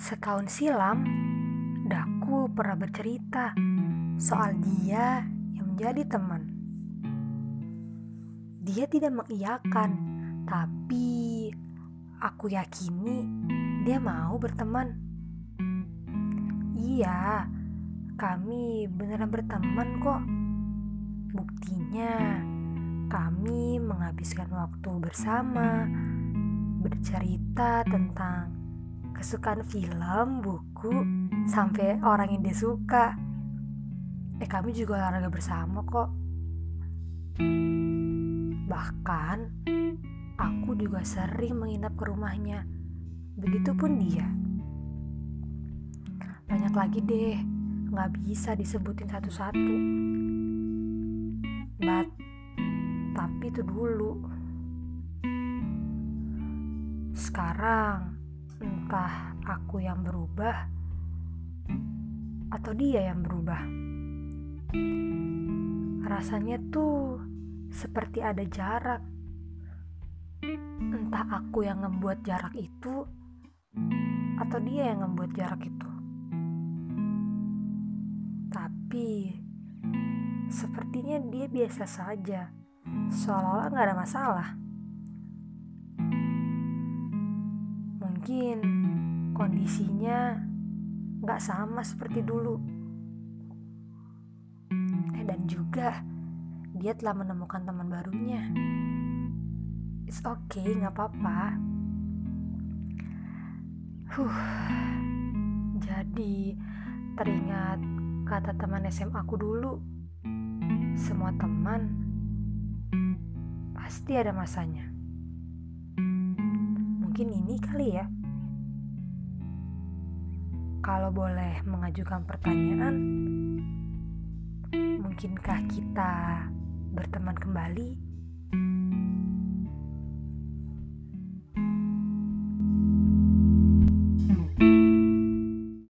Setahun silam, Daku pernah bercerita soal dia yang menjadi teman. Dia tidak mengiyakan, tapi aku yakini dia mau berteman. Iya, kami beneran berteman kok. Buktinya, kami menghabiskan waktu bersama, bercerita tentang kesukaan film, buku, sampai orang yang dia suka. Eh kami juga olahraga bersama kok. Bahkan aku juga sering menginap ke rumahnya. Begitupun dia. Banyak lagi deh, nggak bisa disebutin satu-satu. But, tapi itu dulu. Sekarang entah aku yang berubah atau dia yang berubah. Rasanya tuh seperti ada jarak. Entah aku yang membuat jarak itu atau dia yang membuat jarak itu. Tapi sepertinya dia biasa saja, seolah-olah nggak ada masalah. Mungkin kondisinya nggak sama seperti dulu. Eh, dan juga dia telah menemukan teman barunya. It's okay, nggak apa-apa. Huh. Jadi teringat kata teman SMA aku dulu. Semua teman pasti ada masanya mungkin ini kali ya. Kalau boleh mengajukan pertanyaan, mungkinkah kita berteman kembali?